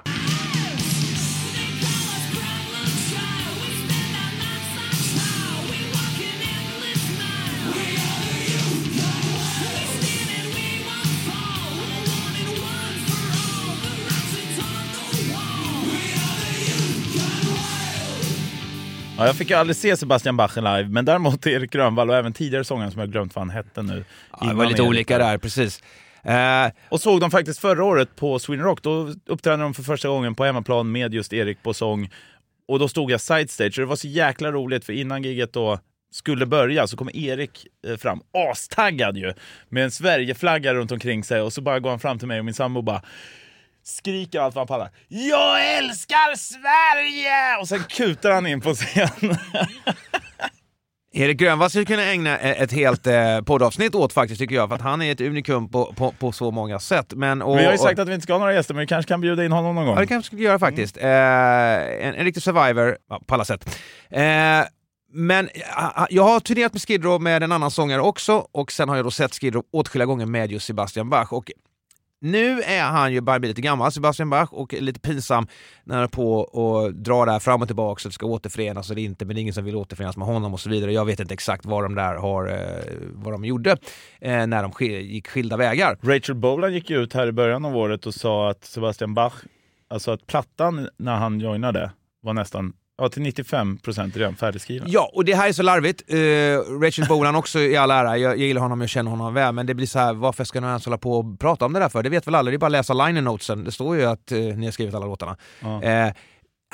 Ja, jag fick ju aldrig se Sebastian Bach live, men däremot *laughs* Erik Grönvall och även tidigare sångaren som jag glömt vad han hette nu. Ja, det var lite olika där, precis. Eh, Och såg dem faktiskt förra året på Sweden Rock. Då uppträdde de för första gången på hemmaplan med just Erik på sång. Och då stod jag side stage och det var så jäkla roligt för innan giget då skulle börja så kom Erik eh, fram, astaggad ju, med en Sverigeflagga runt omkring sig och så bara går han fram till mig och min sambo bara skriker allt vad han pallar. Jag älskar Sverige! Och sen kutar han in på scen. *laughs* Erik Grönvall skulle kunna ägna e- ett helt eh, poddavsnitt åt faktiskt, tycker jag, för att han är ett unikum på, på, på så många sätt. Men, och, Vi har ju sagt och, att vi inte ska ha några gäster, men vi kanske kan bjuda in honom någon gång. Ja, det kanske skulle göra faktiskt. Eh, en, en riktig survivor ja, på alla sätt. Eh, men eh, jag har turnerat med Skid Row med en annan sångare också och sen har jag då sett Skid Row åtskilliga gånger med just Sebastian Bach. Och nu är han ju bara lite gammal, Sebastian Bach, och lite pinsam när han är på och drar det här fram och tillbaka så det ska återförenas eller inte, men det är ingen som vill återförenas med honom och så vidare. Jag vet inte exakt vad de där har, eh, vad de gjorde eh, när de gick skilda vägar. Rachel Bolan gick ju ut här i början av året och sa att Sebastian Bach, alltså att plattan när han joinade var nästan ja, till 95 procent redan färdigskriven. Ja, och det här är så larvigt. Uh, Rachel Bolan också i all ära, jag, jag gillar honom, jag känner honom väl, men det blir så här, varför ska ni ens hålla på och prata om det där för? Det vet väl alla, det är bara att läsa liner notesen. Det står ju att uh, ni har skrivit alla låtarna. Eh,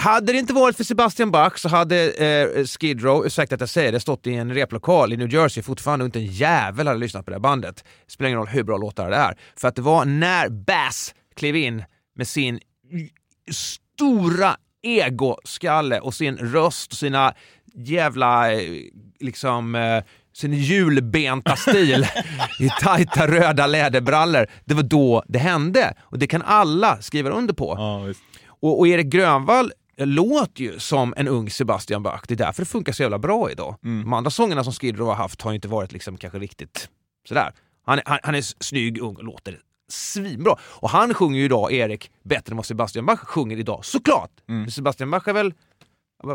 hade det inte varit för Sebastian Bach så hade eh, Skid Row, ursäkta att jag säger det, stått i en replokal i New Jersey fortfarande och inte en jävel hade lyssnat på det här bandet. Spelar ingen roll hur bra låtar det är. För att det var när Bass klev in med sin stora egoskalle och sin röst och sina jävla eh, liksom eh, sin hjulbenta stil *laughs* i tajta röda läderbrallor. Det var då det hände och det kan alla skriva under på. Ja. Och, och Erik Grönvall låter ju som en ung Sebastian Bach. Det är därför det funkar så jävla bra idag. De andra sångerna som Skid Row har haft har ju inte varit liksom kanske riktigt sådär. Han, han, han är snygg, ung och låter svinbra. Och han sjunger ju idag, Erik, bättre än vad Sebastian Bach sjunger idag, såklart! För Sebastian Bach är väl,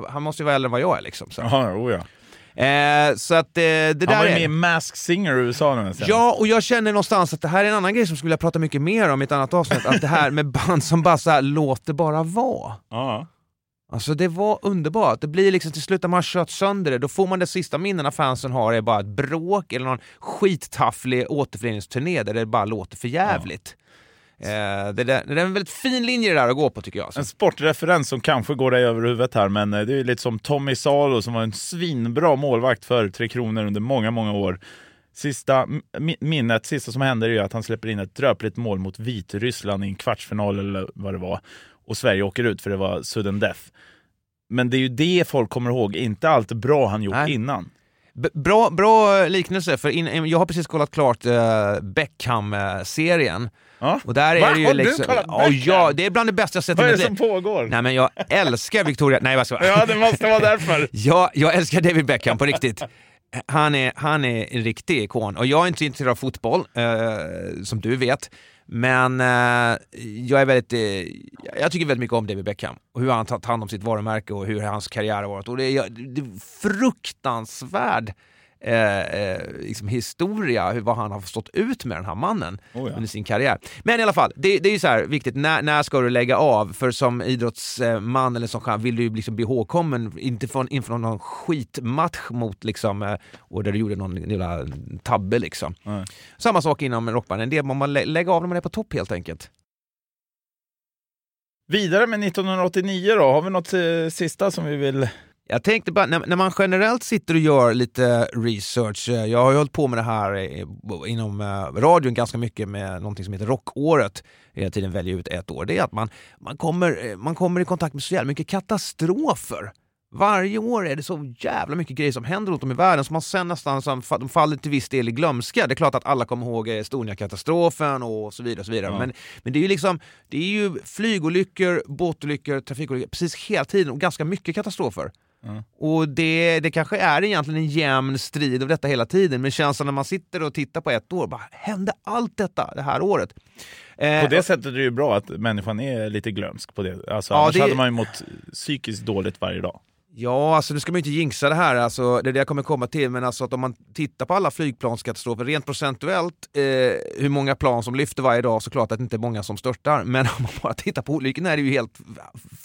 han måste ju vara äldre än vad jag är liksom. Så, Jaha, oh ja. eh, så att eh, det Han där var ju med i Mask Singer i USA nu sen. Ja, och jag känner någonstans att det här är en annan grej som skulle vilja prata mycket mer om i ett annat avsnitt. Att det här med band som bara så här, låt det bara vara. Ja. Alltså det var underbart. Det blir liksom till slut när man har kört sönder det, då får man det sista minnena fansen har är bara ett bråk eller någon skittafflig återföreningsturné där det bara låter för jävligt. Eh, det, där, det är en väldigt fin linje det där att gå på tycker jag. alltså. En sportreferens som kanske går dig över huvudet här, men eh, det är lite som Tommy Salo som var en svinbra målvakt för Tre Kronor under många, många år. Sista mi- minnet, sista som händer är att han släpper in ett dröpligt mål mot Vitryssland i en kvartsfinal eller vad det var. Och Sverige åker ut för det var sudden death. Men det är ju det folk kommer ihåg, inte allt bra han gjort Nej. innan. B- bra, bra liknelse, för in, jag har precis kollat klart uh, Beckham-serien. Ja. Och där är Va? det ju Har du liksom... kollat Ja, Beckham? ja, det är bland det bästa jag sett i Vad är det som pågår? Nej men jag älskar Victoria... Nej vad ska Ja, det måste vara därför. *laughs* Ja, jag älskar David Beckham på riktigt. Han är, han är en riktig ikon och jag är inte så intresserad av fotboll, eh, som du vet. Men eh, jag är väldigt, eh, jag tycker väldigt mycket om David Beckham och hur han har tagit hand om sitt varumärke och hur hans karriär har varit. Och det är, det är fruktansvärd eh, eh, liksom historia, hur, vad han har stått ut med den här mannen Oh ja. under sin karriär. Men i alla fall, det, det är ju så här viktigt, när, när ska du lägga av? För som idrottsman eller som stjärna vill du ju liksom bli ihågkommen, inte från, inför någon skitmatch mot liksom, eh, och där du gjorde någon jävla tabbe liksom. Nej. Samma sak inom rockbanden, det man lä- lägga av när man är på topp helt enkelt. Vidare med 1989 då, har vi något eh, sista som vi vill... Jag tänkte bara, när, när man generellt sitter och gör lite research, eh, jag har ju hållit på med det här eh, inom eh, radion ganska mycket med någonting som heter Rockåret, hela tiden väljer ut ett år, det är att man, man, kommer, man kommer i kontakt med så jävla mycket katastrofer. Varje år är det så jävla mycket grejer som händer runt om i världen som man sen nästan som, de faller till viss del i glömska. Det är klart att alla kommer ihåg Estonia-katastrofen och så vidare. Och så vidare. Ja. Men, men det är ju liksom det är ju flygolyckor, båtolyckor, trafikolyckor precis hela tiden och ganska mycket katastrofer. Och det, det kanske är egentligen en jämn strid av detta hela tiden, men känslan när man sitter och tittar på ett år, bara hände allt detta det här året? Eh, På det sättet är det ju bra att människan är lite glömsk på det. Alltså, Ja, annars det- hade man ju mått psykiskt dåligt varje dag. Ja, alltså nu ska man ju inte jinxa det här, alltså, det är det jag kommer komma till, men alltså att om man tittar på alla flygplanskatastrofer, rent procentuellt, eh, hur många plan som lyfter varje dag, så klart att det inte är många som störtar, men *laughs* om man bara tittar på olyckorna är det ju helt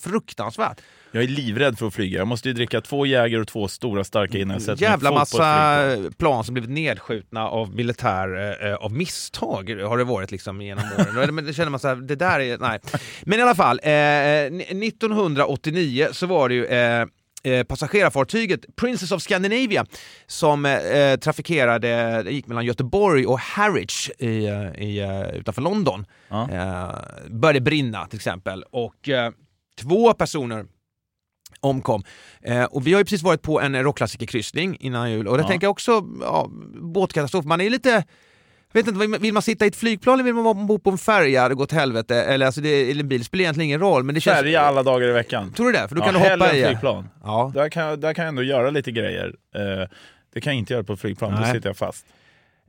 fruktansvärt. Jag är livrädd för att flyga. Jag måste ju dricka två Jäger och två stora starka innan jag sätter Jävla massa plan som blivit nedskjutna av militär eh, av misstag har det varit liksom genom åren. Men det känner man så här, det där är, nej. Men i alla fall, eh, ni- 1989 så var det ju eh, eh, passagerarfartyget Princess of Scandinavia som eh, trafikerade, det gick mellan Göteborg och Harwich i, eh, i, eh, utanför London. Ja. Eh, började brinna till exempel och eh, två personer omkom. Eh, och vi har ju precis varit på en rockklassikerkryssning innan jul och det Ja. tänker jag också, ja, båtkatastrof, man är lite vet inte, vill man- sitta i ett flygplan eller vill man ombord på en färja, det går åt helvete, eller, alltså det, eller en bil, spelar egentligen ingen roll. Men det känns, Färja alla dagar i veckan. Tror du det? För då Ja, kan du hoppa i... flygplan. Ja. Där kan, där kan jag ändå göra lite grejer. Eh, det kan jag inte göra på flygplan, då Nej. sitter jag fast.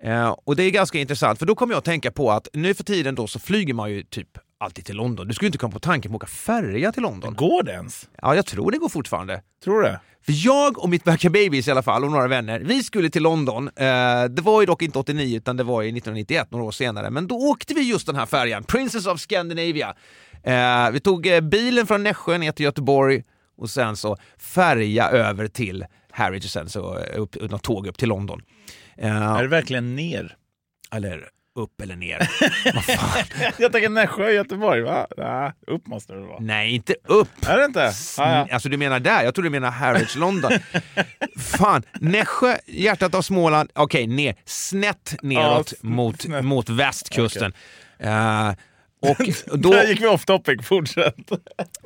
Eh, och det är ganska intressant, för då kommer jag att tänka på att nu för tiden då så flyger man ju typ alltid till London. Du skulle inte komma på tanken på att åka färja till London. Går det ens? Ja, jag tror det går fortfarande. Tror du? För jag och mitt Backa Babies i alla fall, och några vänner, vi skulle till London. Eh, det var ju dock inte 89 utan det var ju 1991, några år senare. Men då åkte vi just den här färjan, Princess of Scandinavia. Eh, vi tog eh, bilen från Nässjö ner till Göteborg och sen så färja över till Harwich och sen så upp, något tåg upp till London. Eh, Är det verkligen ner? eller upp eller ner. *laughs* Jag tänker Nässjö, Göteborg, va? Nej, upp måste det vara. Nej, inte upp! Är det inte? Ah, ja. Alltså du menar där? Jag tror du menar Harwich, London. *laughs* Fan, Nässjö, hjärtat av Småland, okej, ner, snett neråt Ja, mot, snett. mot västkusten. Eh, och *laughs* då, Där gick vi off topic, fortsätt.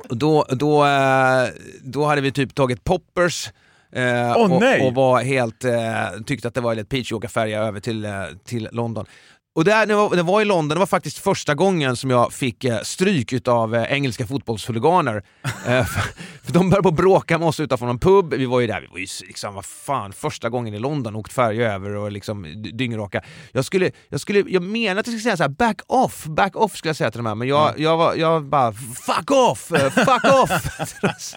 då, då, eh, då hade vi typ tagit poppers eh, Åh, och, nej! och var helt, eh, tyckte att det var lite peachy att åka färja över till, eh, till London. Och där, när jag var- det var i London, det var faktiskt första gången som jag fick eh, stryk av eh, engelska fotbollshuliganer. eh, *laughs* för, för de började på bråka med oss utanför någon pub. Vi var ju där, vi var ju liksom, vad fan, första gången i London, åkt färja över och liksom dyngraka. Jag skulle, jag skulle, jag menar att jag skulle säga så här, back off, back off skulle jag säga till de här, men jag, jag, var, jag bara, fuck off, fuck off!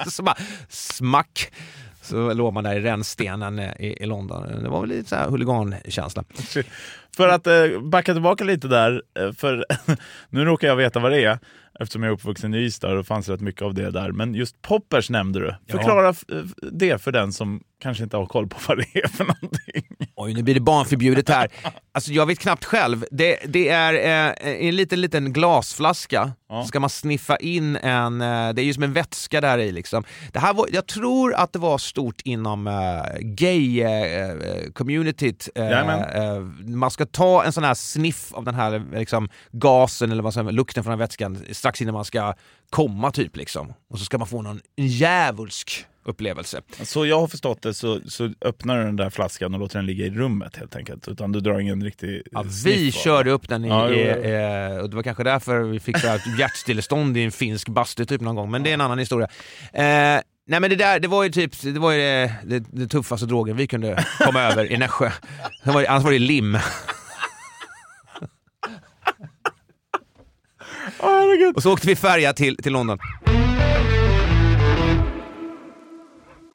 *laughs* så bara, smack! Så låg man där i rännstenen eh, i, i London. Det var väl lite så här huligankänsla. *laughs* För att eh, backa tillbaka lite där, eh, för *laughs* nu råkar jag veta vad det är eftersom jag är uppvuxen i Ystad och det fanns rätt mycket av det där. Men just poppers nämnde du. Ja. Förklara f- det för den som kanske inte har koll på vad det är för någonting. Oj, nu blir det barnförbjudet här. Alltså jag vet knappt själv. Det, det är eh, en liten, liten glasflaska. Ja. Ska man sniffa in en, eh, det är ju som en vätska där i liksom. Det här var, jag tror att det var stort inom eh, gay-communityt. Eh, Jajamän. eh, man ska ta en sån här sniff av den här liksom, gasen eller vad som, lukten från den här vätskan strax innan man ska komma typ liksom. Och så ska man få någon djävulsk upplevelse. Så jag har förstått det så, så öppnar du den där flaskan och låter den ligga i rummet helt enkelt. Utan du drar ingen riktig Ja, vi körde upp den i, Ja, i, eh, och det var kanske därför vi fick hjärtstillestånd i en finsk bastu typ någon gång, men det är en annan historia. Eh, nej men det där, det var ju typ, det var ju det, det, det tuffaste drogen vi kunde komma över i Nässjö. Var, annars var det lim. Och så åkte vi färja till, till London.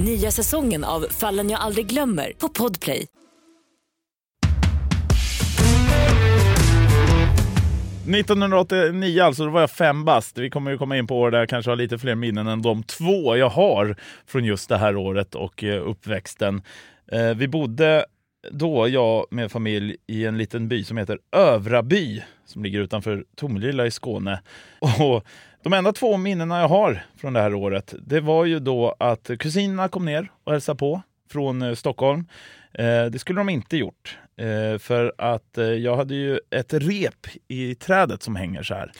Nya säsongen av Fallen jag aldrig glömmer på Podplay. — 1989 alltså, då var jag fem bast. Vi kommer ju komma in på år där jag kanske har lite fler minnen än de två jag har från just det här året och eh, uppväxten. Eh, vi bodde då, jag med familj, i en liten by som heter Övraby som ligger utanför Tomelilla i Skåne. Och de enda två minnena jag har från det här året, det var ju då att kusinerna kom ner och hälsade på från eh, Stockholm. Eh, det skulle de inte gjort. Eh, för att jag hade ju ett rep i trädet som hänger så här.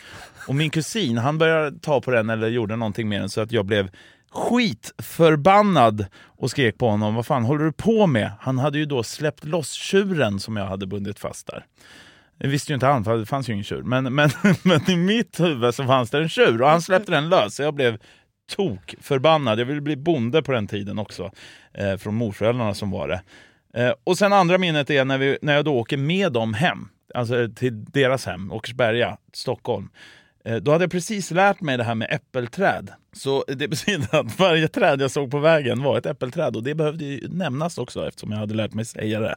Och min kusin, han började ta på den eller gjorde någonting med den så att jag blev skitförbannad och skrek på honom. Vad fan håller du på med? Han hade ju då släppt loss tjuren som jag hade bundit fast där. Det visste ju inte han, för det fanns ju ingen tjur. Men, men, *laughs* men i mitt huvud så fanns det en tjur och han släppte den lös. Så jag blev tokförbannad. Jag ville bli bonde på den tiden också. Eh, från morföräldrarna som var det. Eh, och sen andra minnet är när, vi, när jag då åker med dem hem. Alltså till deras hem, Åkersberga, Stockholm. Eh, då hade jag precis lärt mig det här med äppelträd. Så det betyder att varje träd jag såg på vägen var ett äppelträd och det behövde ju nämnas också eftersom jag hade lärt mig säga det.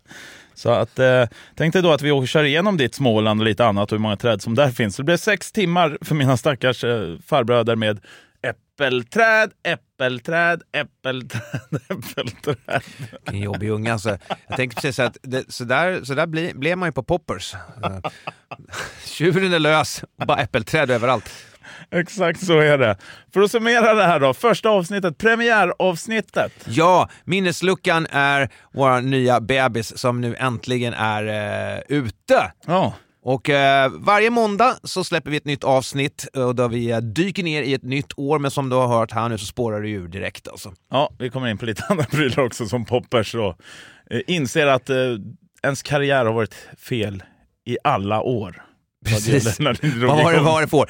Så att, eh, tänkte då att vi åker, kör igenom ditt Småland och lite annat och hur många träd som där finns. Så det blev sex timmar för mina stackars eh, farbröder med äppelträd, äppelträd, äppelträd, *laughs* äppelträd. En jobbig unge alltså. Jag tänkte precis att det, så där, så där bli, blev man ju på poppers. Eh, Tjuren är lös, bara äppelträd överallt. Exakt så är det. För att summera det här då, första avsnittet, premiäravsnittet. Ja, minnesluckan är vår nya bebis som nu äntligen är eh, ute. Ja. Och eh, varje måndag så släpper vi ett nytt avsnitt eh, och där vi eh, dyker ner i ett nytt år, men som du har hört här nu så spårar det ur direkt alltså. Ja, vi kommer in på lite *laughs* andra prylar också som poppers och eh, inser att eh, ens karriär har varit fel i alla år. Precis. Vad var det, vad det får.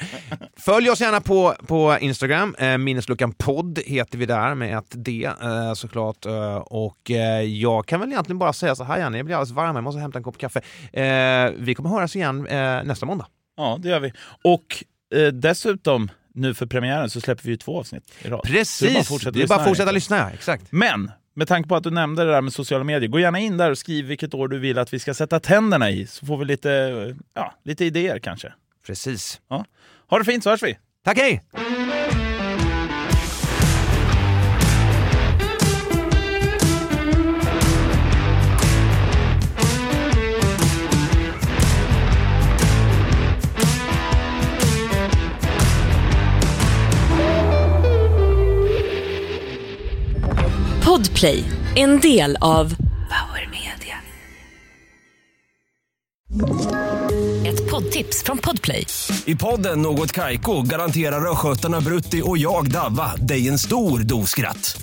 Följ oss gärna på, på Instagram. Eh, Minnesluckan podd heter vi där med ett D eh, såklart. Eh, och eh, jag kan väl egentligen bara säga så här Janne, jag blir alldeles varm, jag måste hämta en kopp kaffe. Eh, vi kommer höras igen eh, nästa måndag. Ja, det gör vi. Och dessutom, nu för premiären så släpper vi ju två avsnitt i rad. Precis! det är bara att fortsätta är bara lyssna, fortsätta lyssna, exakt. Men med tanke på att du nämnde det där med sociala medier, gå gärna in där och skriv vilket år du vill att vi ska sätta tänderna i, så får vi lite, ja, lite idéer kanske. Precis. Ja. Ha det fint så hörs vi! Tack, hej! Podplay, en del av Power Media. Ett poddtips från Podplay. I podden Något Kaiko garanterar östgötarna Brutti och jag, Davva, dig en stor dos skratt.